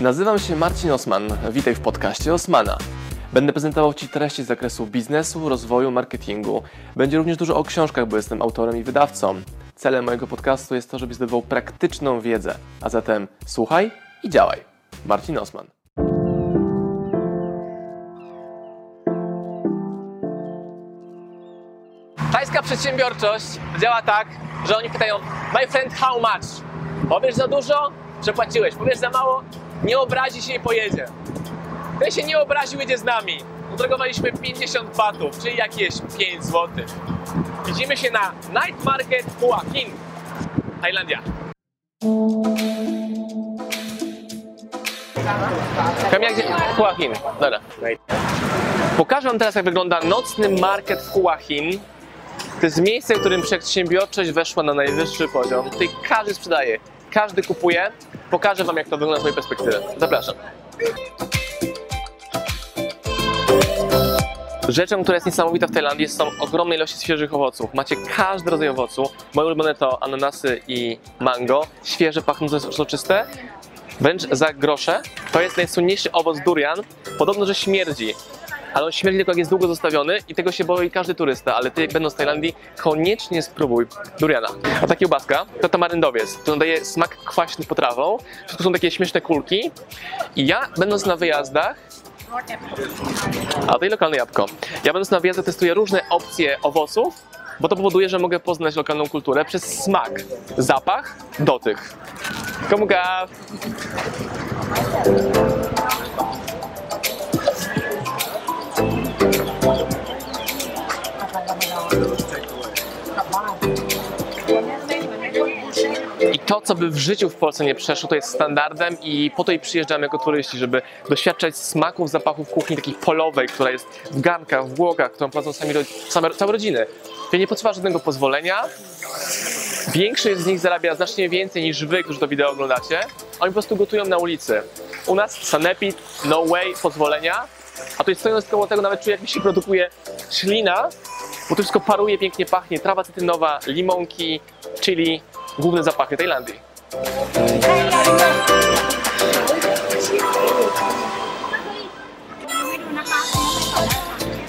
Nazywam się Marcin Osman. Witaj w podcaście Osmana. Będę prezentował Ci treści z zakresu biznesu, rozwoju, marketingu. Będzie również dużo o książkach, bo jestem autorem i wydawcą. Celem mojego podcastu jest to, żebyś zdobywał praktyczną wiedzę. A zatem słuchaj i działaj. Marcin Osman. Tajska przedsiębiorczość działa tak, że oni pytają My friend, how much? Powiesz za dużo? Przepłaciłeś. Powiesz za mało? Nie obrazi się i pojedzie. Ten się nie obraził, jedzie z nami. Udrogowaliśmy 50 batów, czyli jakieś 5 zł. Widzimy się na Night Market Hua Hin, Tajlandia. Kamil, gdzie? Hua Hin. Dobra. Pokażę Wam teraz, jak wygląda nocny market w Hua Hin. To jest miejsce, w którym przedsiębiorczość weszła na najwyższy poziom. Tutaj każdy sprzedaje, każdy kupuje. Pokażę Wam, jak to wygląda z mojej perspektywy. Zapraszam. Rzeczą, która jest niesamowita w Tajlandii są ogromne ilości świeżych owoców. Macie każdy rodzaj owocu. Moje ulubione to ananasy i mango. Świeże, pachnące, soczyste. Wręcz za grosze. To jest najsłynniejszy owoc durian. Podobno, że śmierdzi. Ale on śmierdzi tylko jak jest długo zostawiony i tego się boi każdy turysta, ale ty jak będąc w Tajlandii koniecznie spróbuj duriana. A ta kiełbaska to tamaryndowiec, to daje smak kwaśny potrawą. Wszystko są takie śmieszne kulki. I ja będąc na wyjazdach a to i lokalne jabłko. Ja będąc na wyjazdach testuję różne opcje owoców, bo to powoduje, że mogę poznać lokalną kulturę przez smak, zapach, dotyk. Komuga! To, co by w życiu w Polsce nie przeszło, to jest standardem i po to i przyjeżdżamy jako turyści, żeby doświadczać smaków, zapachów kuchni takiej polowej, która jest w garnkach, w błokach, którą prowadzą sami, same, całe rodziny. Czyli nie potrzeba żadnego pozwolenia. Większość z nich zarabia znacznie więcej niż wy, którzy to wideo oglądacie. Oni po prostu gotują na ulicy. U nas sanepid, no way, pozwolenia. A tutaj stojąc koło tego nawet czuję, jak mi się produkuje ślina, bo to wszystko paruje, pięknie pachnie. Trawa cytrynowa, limonki, chili, główne zapachy Tajlandii.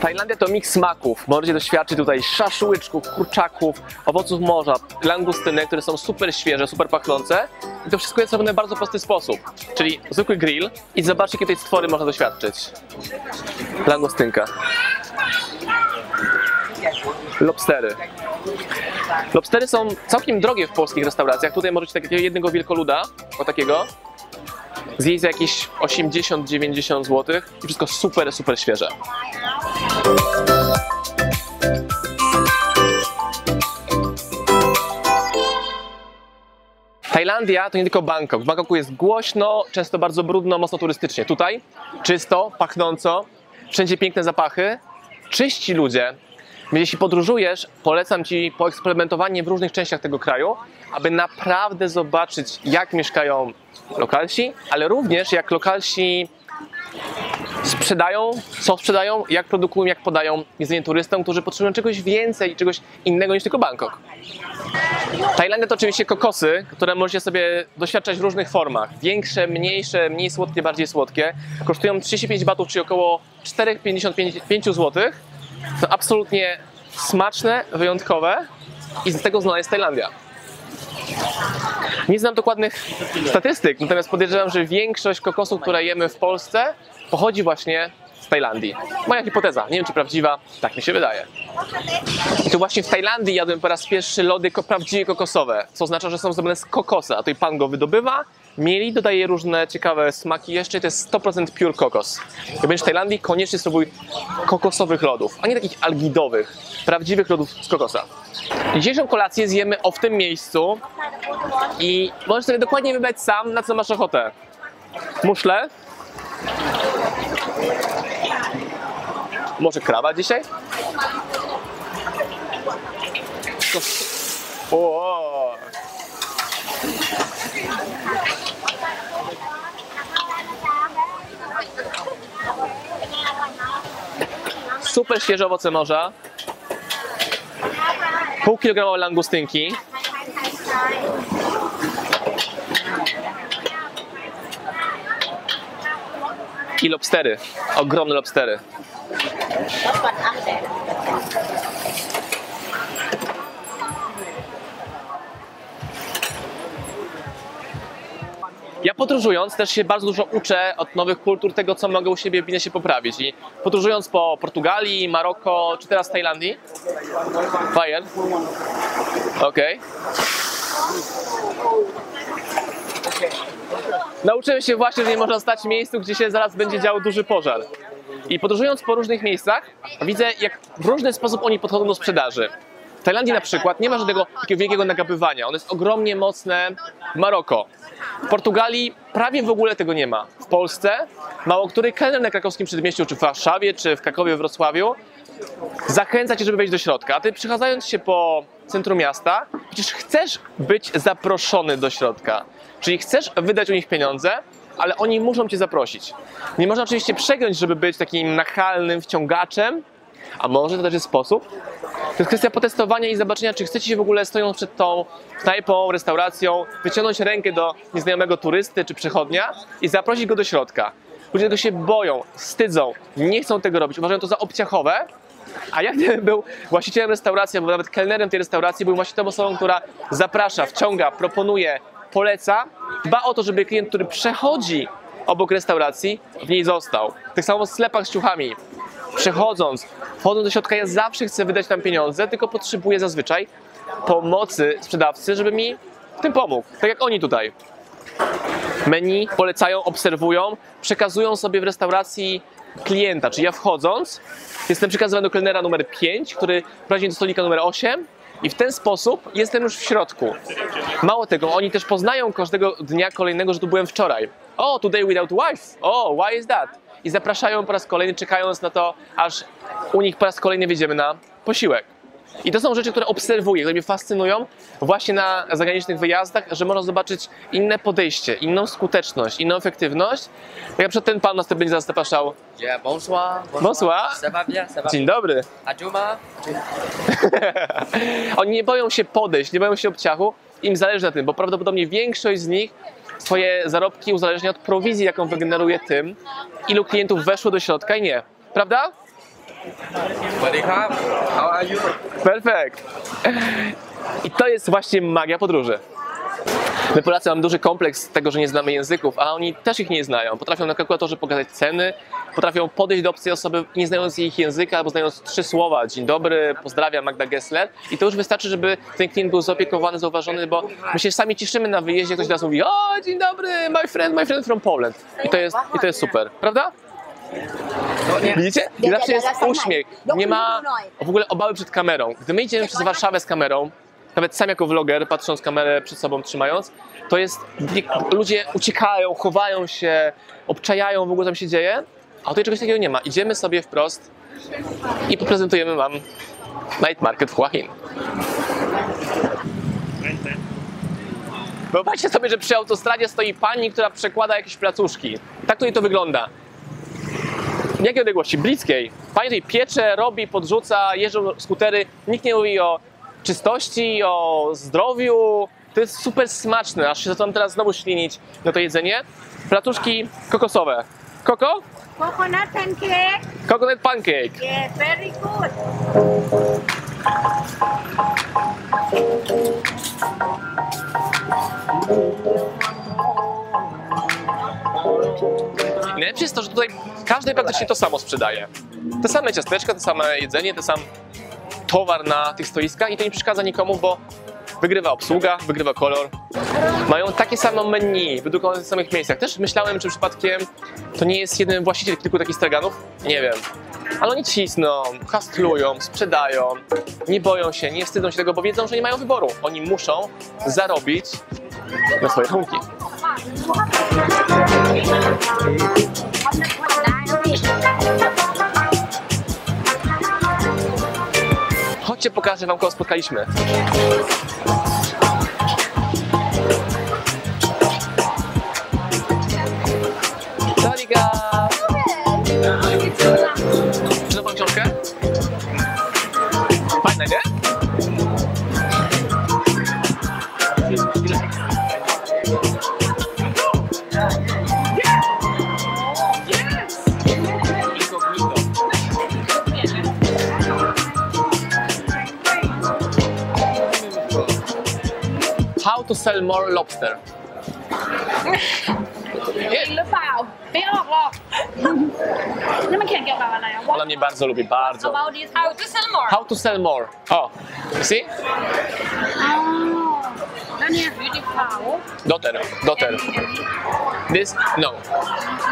Tajlandia to miks smaków. Możecie doświadczyć tutaj szaszłyczków, kurczaków, owoców morza, langustyny, które są super świeże, super pachnące. I to wszystko jest robione w bardzo prosty sposób. Czyli zwykły grill i zobaczcie, jakie tej stwory można doświadczyć. Langustynka. Lobstery. Lobstery są całkiem drogie w polskich restauracjach. Tutaj możecie takiego jednego wielkoluda, o takiego, zjeść za jakieś 80-90 zł i wszystko super, super świeże. Tajlandia to nie tylko Bangkok. W Bangkoku jest głośno, często bardzo brudno, mocno turystycznie. Tutaj czysto, pachnąco, wszędzie piękne zapachy, czyści ludzie. Jeśli podróżujesz, polecam Ci poeksperymentowanie w różnych częściach tego kraju, aby naprawdę zobaczyć, jak mieszkają lokalsi, ale również jak lokalsi sprzedają, co sprzedają, jak produkują, jak podają jedzenie turystom, którzy potrzebują czegoś więcej, czegoś innego niż tylko Bangkok. Tajlandia to oczywiście kokosy, które możecie sobie doświadczać w różnych formach. Większe, mniejsze, mniej słodkie, bardziej słodkie. Kosztują 35 batów, czyli około 4,55 zł. To absolutnie smaczne, wyjątkowe i z tego znana jest Tajlandia. Nie znam dokładnych statystyk, natomiast podejrzewam, że większość kokosów, które jemy w Polsce, pochodzi właśnie z Tajlandii. Moja hipoteza, nie wiem czy prawdziwa, tak mi się wydaje. I to właśnie w Tajlandii jadłem po raz pierwszy lody prawdziwie kokosowe, co oznacza, że są zrobione z kokosa, a tutaj pan go wydobywa, mieli, dodaje różne ciekawe smaki jeszcze, to jest 100% pure kokos. Jak będziesz w Tajlandii, koniecznie spróbuj kokosowych lodów, a nie takich algidowych, prawdziwych lodów z kokosa. Dzisiejszą kolację zjemy o w tym miejscu i możesz sobie dokładnie wybrać sam, na co masz ochotę. Muszle. Może kraba dzisiaj? O! Super świeże owoce morza. Pół kilograma langustynki. I lobstery. Ogromne lobstery. Podróżując też się bardzo dużo uczę od nowych kultur tego, co mogę u siebie w biznesie poprawić. I podróżując po Portugalii, Maroko, czy teraz Tajlandii. Fire. Okej. Nauczyłem się właśnie, że nie można stać w miejscu, gdzie się zaraz będzie działo duży pożar. I podróżując po różnych miejscach, widzę, jak w różny sposób oni podchodzą do sprzedaży. W Tajlandii na przykład nie ma żadnego takiego wielkiego nagabywania. Ono jest ogromnie mocne Maroko. W Portugalii prawie w ogóle tego nie ma. W Polsce mało który kelner na krakowskim przedmieściu, czy w Warszawie, czy w Krakowie, w Wrocławiu zachęca cię, żeby wejść do środka. A ty przechadzając się po centrum miasta, przecież chcesz być zaproszony do środka. Czyli chcesz wydać u nich pieniądze, ale oni muszą cię zaprosić. Nie można oczywiście przegiąć, żeby być takim nachalnym wciągaczem, a może to też jest sposób. To jest kwestia potestowania i zobaczenia, czy chcecie się w ogóle stojąc przed tą knajpą, restauracją, wyciągnąć rękę do nieznajomego turysty czy przechodnia i zaprosić go do środka. Ludzie tego się boją, wstydzą, nie chcą tego robić, uważają to za obciachowe, a ja gdybym był właścicielem restauracji, albo nawet kelnerem tej restauracji, był właśnie tą osobą, która zaprasza, wciąga, proponuje, poleca, dba o to, żeby klient, który przechodzi obok restauracji, w niej został. Tak samo w sklepach z ciuchami. Przechodząc, wchodząc do środka, ja zawsze chcę wydać tam pieniądze, tylko potrzebuję zazwyczaj pomocy sprzedawcy, żeby mi w tym pomógł. Tak jak oni tutaj menu, polecają, obserwują, przekazują sobie w restauracji klienta. Czyli ja wchodząc, jestem przekazywany do kelnera numer 5, który prowadzi do stolika numer 8 i w ten sposób jestem już w środku. Mało tego, oni też poznają każdego dnia kolejnego, że tu byłem wczoraj. O, today without wife. O, why is that? I zapraszają po raz kolejny, czekając na to, aż u nich po raz kolejny wjedziemy na posiłek. I to są rzeczy, które obserwuję, które mnie fascynują właśnie na zagranicznych wyjazdach, że można zobaczyć inne podejście, inną skuteczność, inną efektywność. Jak na przykład ten pan nas będzie zapraszał. Yeah, bonsoir. Bonsoir. Ça va bien, ça va Dzień dobry. Adjuma. Oni nie boją się podejść, nie boją się obciachu. Im zależy na tym, bo prawdopodobnie większość z nich swoje zarobki uzależnia od prowizji, jaką wygeneruje tym, ilu klientów weszło do środka i nie. Prawda? How are you? Perfekt. I to jest właśnie magia podróży. My Polacy mamy duży kompleks tego, że nie znamy języków, a oni też ich nie znają. Potrafią na kalkulatorze pokazać ceny, potrafią podejść do obcej osoby nie znając ich języka albo znając trzy słowa. Dzień dobry, pozdrawiam, Magda Gessler. I to już wystarczy, żeby ten klient był zaopiekowany, zauważony, bo my się sami cieszymy na wyjeździe, ktoś do nas mówi o, dzień dobry, my friend, my friend from Poland. I to jest, i to jest super, prawda? Widzicie? I zawsze jest uśmiech. Nie ma w ogóle obawy przed kamerą. Gdy my idziemy przez Warszawę z kamerą, nawet sam jako vloger, patrząc kamerę przed sobą trzymając, to jest, ludzie uciekają, chowają się, obczajają w ogóle co tam się dzieje, a tutaj czegoś takiego nie ma. Idziemy sobie wprost i poprezentujemy wam Night Market w Hua Hin. Wyobraźcie sobie, że przy autostradzie stoi pani, która przekłada jakieś placuszki. Tak tutaj to wygląda. Jakiej odległości? Bliskiej. Pani tutaj piecze, robi, podrzuca, jeżdżą skutery. Nikt nie mówi o czystości, o zdrowiu. To jest super smaczne, aż się zaczynam teraz znowu ślinić na to jedzenie. Placuszki kokosowe. Koko? coconut pancake. Coconut pancake. Yeah, very good. Najlepsze jest to, że tutaj każdy praktycznie to samo sprzedaje. Te same ciasteczka, te same jedzenie, ten sam towar na tych stoiskach i to nie przeszkadza nikomu, bo wygrywa obsługa, wygrywa kolor. Mają takie samo menu, wydrukowane w samych miejscach. Też myślałem, czy przypadkiem to nie jest jeden właściciel kilku takich straganów. Nie wiem. Ale oni cisną, hastlują, sprzedają, nie boją się, nie wstydzą się tego, bo wiedzą, że nie mają wyboru. Oni muszą zarobić na swoje rachunki. Chodźcie, pokażę wam, kogo spotkaliśmy. sell more lobster? เองหรือเปล่า ไม่ออกหรอกนี่มันเขียนเกี่ยวกับอะไรอะ Ona mnie bardzo lubi, bardzo. about this how to sell more How to sell more? O, you see? อ๋อแล้วเนี่ยอยู่ที่เขา Daughter, daughter. This, no.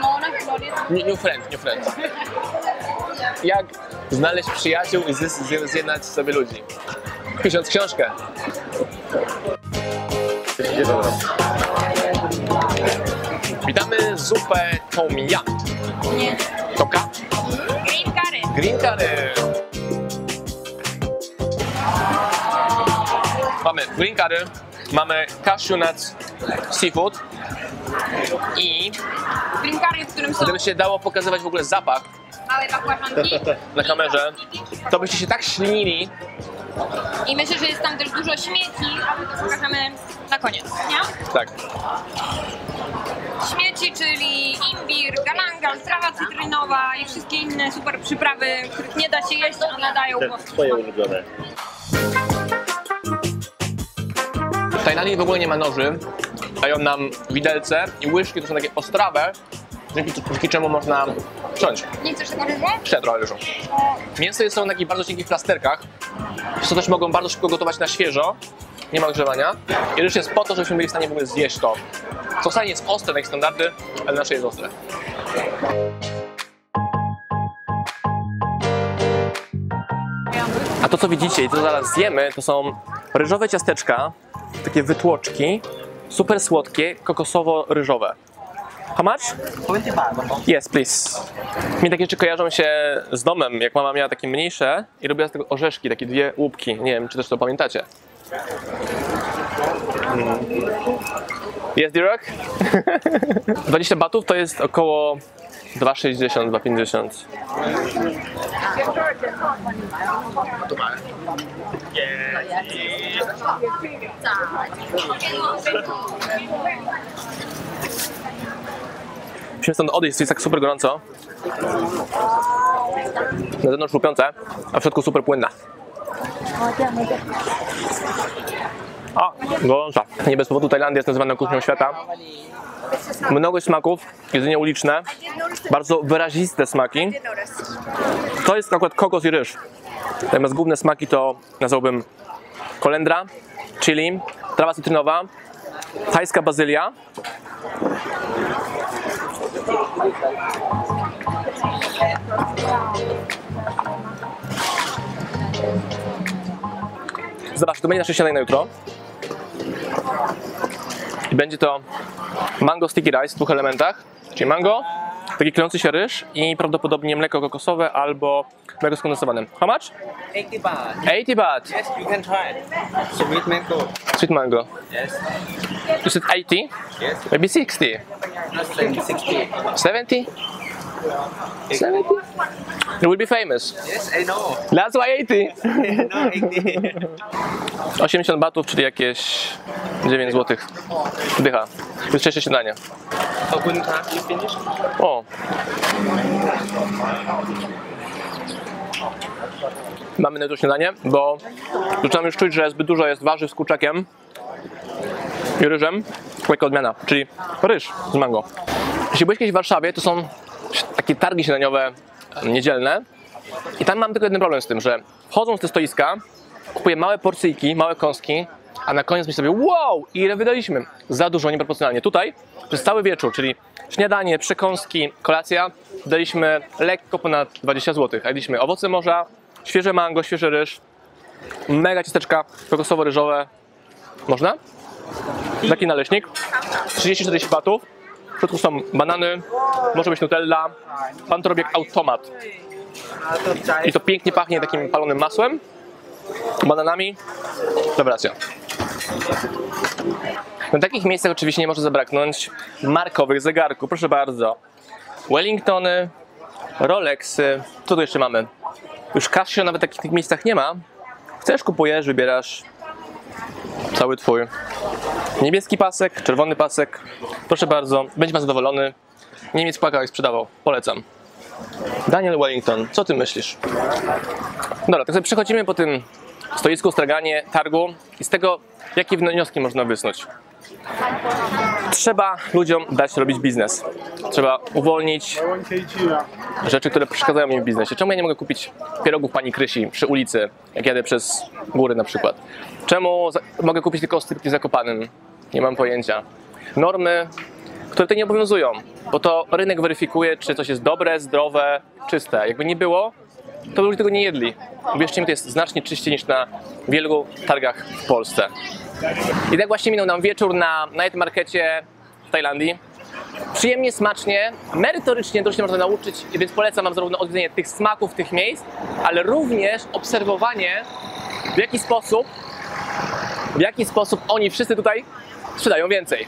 โมนะโมดิส New, new friend, new friend. Jak znaleźć przyjaciół i zys- zje- zjednać sobie ludzi? Pisząc książkę. Idzie do nas. Witamy zupę Tom Yum. Nie. Toka? Green curry. Green curry. Mamy green curry, mamy cashew nuts, seafood i... Green curry, w którym są... Gdyby się dało pokazywać w ogóle zapach, na kamerze, to byście się tak ślinili, i myślę, że jest tam też dużo śmieci, ale to pokażemy na koniec, nie? tak. Śmieci, czyli imbir, galangal, trawa cytrynowa i wszystkie inne super przyprawy, których nie da się jeść, a nadają głosu. Twoje ulubione. W Tajlandii w ogóle nie ma noży, dają nam widelce i łyżki, to są takie ostrawe, dzięki, dzięki czemu można wciąć. Nie chcesz tego ryżu? Jeszcze trochę leżą. Mięso jest są na takich bardzo cienkich plasterkach, co też mogą bardzo szybko gotować na świeżo, nie ma ogrzewania. I ryż jest po to, żebyśmy byli w stanie w ogóle zjeść to. Co wcale nie jest ostre na ich standardy, ale nasze jest ostre. A to co widzicie i co zaraz zjemy, to są ryżowe ciasteczka, takie wytłoczki, super słodkie, kokosowo-ryżowe. How much? 25. Yes, please. Mi takie rzeczy kojarzą się z domem, jak mama miała takie mniejsze i robiła z tego orzeszki, takie dwie łupki. Nie wiem, czy też to pamiętacie. Jest Dirok? 20 batów to jest około 2,60, 2,50. Yeah. Musimy stąd odejść, jest tak super gorąco. Na zewnątrz lupiące, a w środku super płynna. A, gorąca. Nie bez powodu Tajlandia jest nazywana kuchnią świata. Mnogo smaków, jedzenie uliczne, bardzo wyraziste smaki. To jest akurat kokos i ryż. Natomiast główne smaki to nazwałbym kolendra, chili, trawa cytrynowa, tajska bazylia, Zobacz, to będzie nasze śniadanie na jutro. I będzie to mango sticky rice w dwóch elementach, czyli mango, taki klęcy się ryż i prawdopodobnie mleko kokosowe albo mleko skondensowane. How much? 80 baht. 80 baht. Yes, you can try. Sweet mango. Sweet mango. Yes. Is it 80? Yes. Maybe 60? No, 70. 70? 70? You will be famous. Yes, I know. That's why 80. No, 80 batów, czyli jakieś 9 zł. Dycha. Już trzecie śniadanie. Oh, guten Tag, you finish? O. Mamy na to śniadanie, bo zaczynam już czuć, że zbyt dużo jest warzyw z kurczakiem i ryżem. Tylko odmiana, czyli ryż z mango. Jeśli byłeś kiedyś w Warszawie, to są takie targi śniadaniowe niedzielne i tam mam tylko jeden problem z tym, że wchodząc w te stoiska, kupuję małe porcyjki, małe kąski, a na koniec myślę sobie, wow, ile wydaliśmy? Za dużo, nieproporcjonalnie. Tutaj przez cały wieczór, czyli śniadanie, przekąski, kolacja, daliśmy lekko ponad 20 zł. A jedliśmy owoce morza, świeże mango, świeży ryż, mega ciasteczka kokosowo-ryżowe. Można? Taki naleśnik. 30-40 batów. W środku są banany, może być nutella. Pan to robi jak automat. I to pięknie pachnie takim palonym masłem, bananami. Rewelacja. Na takich miejscach oczywiście nie może zabraknąć markowych zegarków. Proszę bardzo. Wellingtony, Rolexy. Co tu jeszcze mamy? Już Casio nawet w takich miejscach nie ma. Chcesz, kupujesz, wybierasz. Cały twój. Niebieski pasek, czerwony pasek. Proszę bardzo, będzie pan zadowolony. Niemiec płakał jak sprzedawał. Polecam. Daniel Wellington, co ty myślisz? Dobra, tak sobie przechodzimy po tym stoisko, straganie, targu i z tego, jakie wnioski można wysnuć. Trzeba ludziom dać robić biznes. Trzeba uwolnić rzeczy, które przeszkadzają mi w biznesie. Czemu ja nie mogę kupić pierogów pani Krysi przy ulicy, jak jadę przez góry na przykład? Czemu mogę kupić tylko ostrypki w Zakopanym? Nie mam pojęcia. Normy, które tutaj nie obowiązują, bo to rynek weryfikuje, czy coś jest dobre, zdrowe, czyste. Jakby nie było, to ludzie tego nie jedli. Uwierzcie mi, to jest znacznie czyściej niż na wielu targach w Polsce. I tak właśnie minął nam wieczór na night markecie w Tajlandii. Przyjemnie, smacznie, merytorycznie dużo się można nauczyć, więc polecam Wam zarówno odwiedzenie tych smaków, tych miejsc, ale również obserwowanie, w jaki sposób, w jaki sposób oni wszyscy tutaj sprzedają więcej.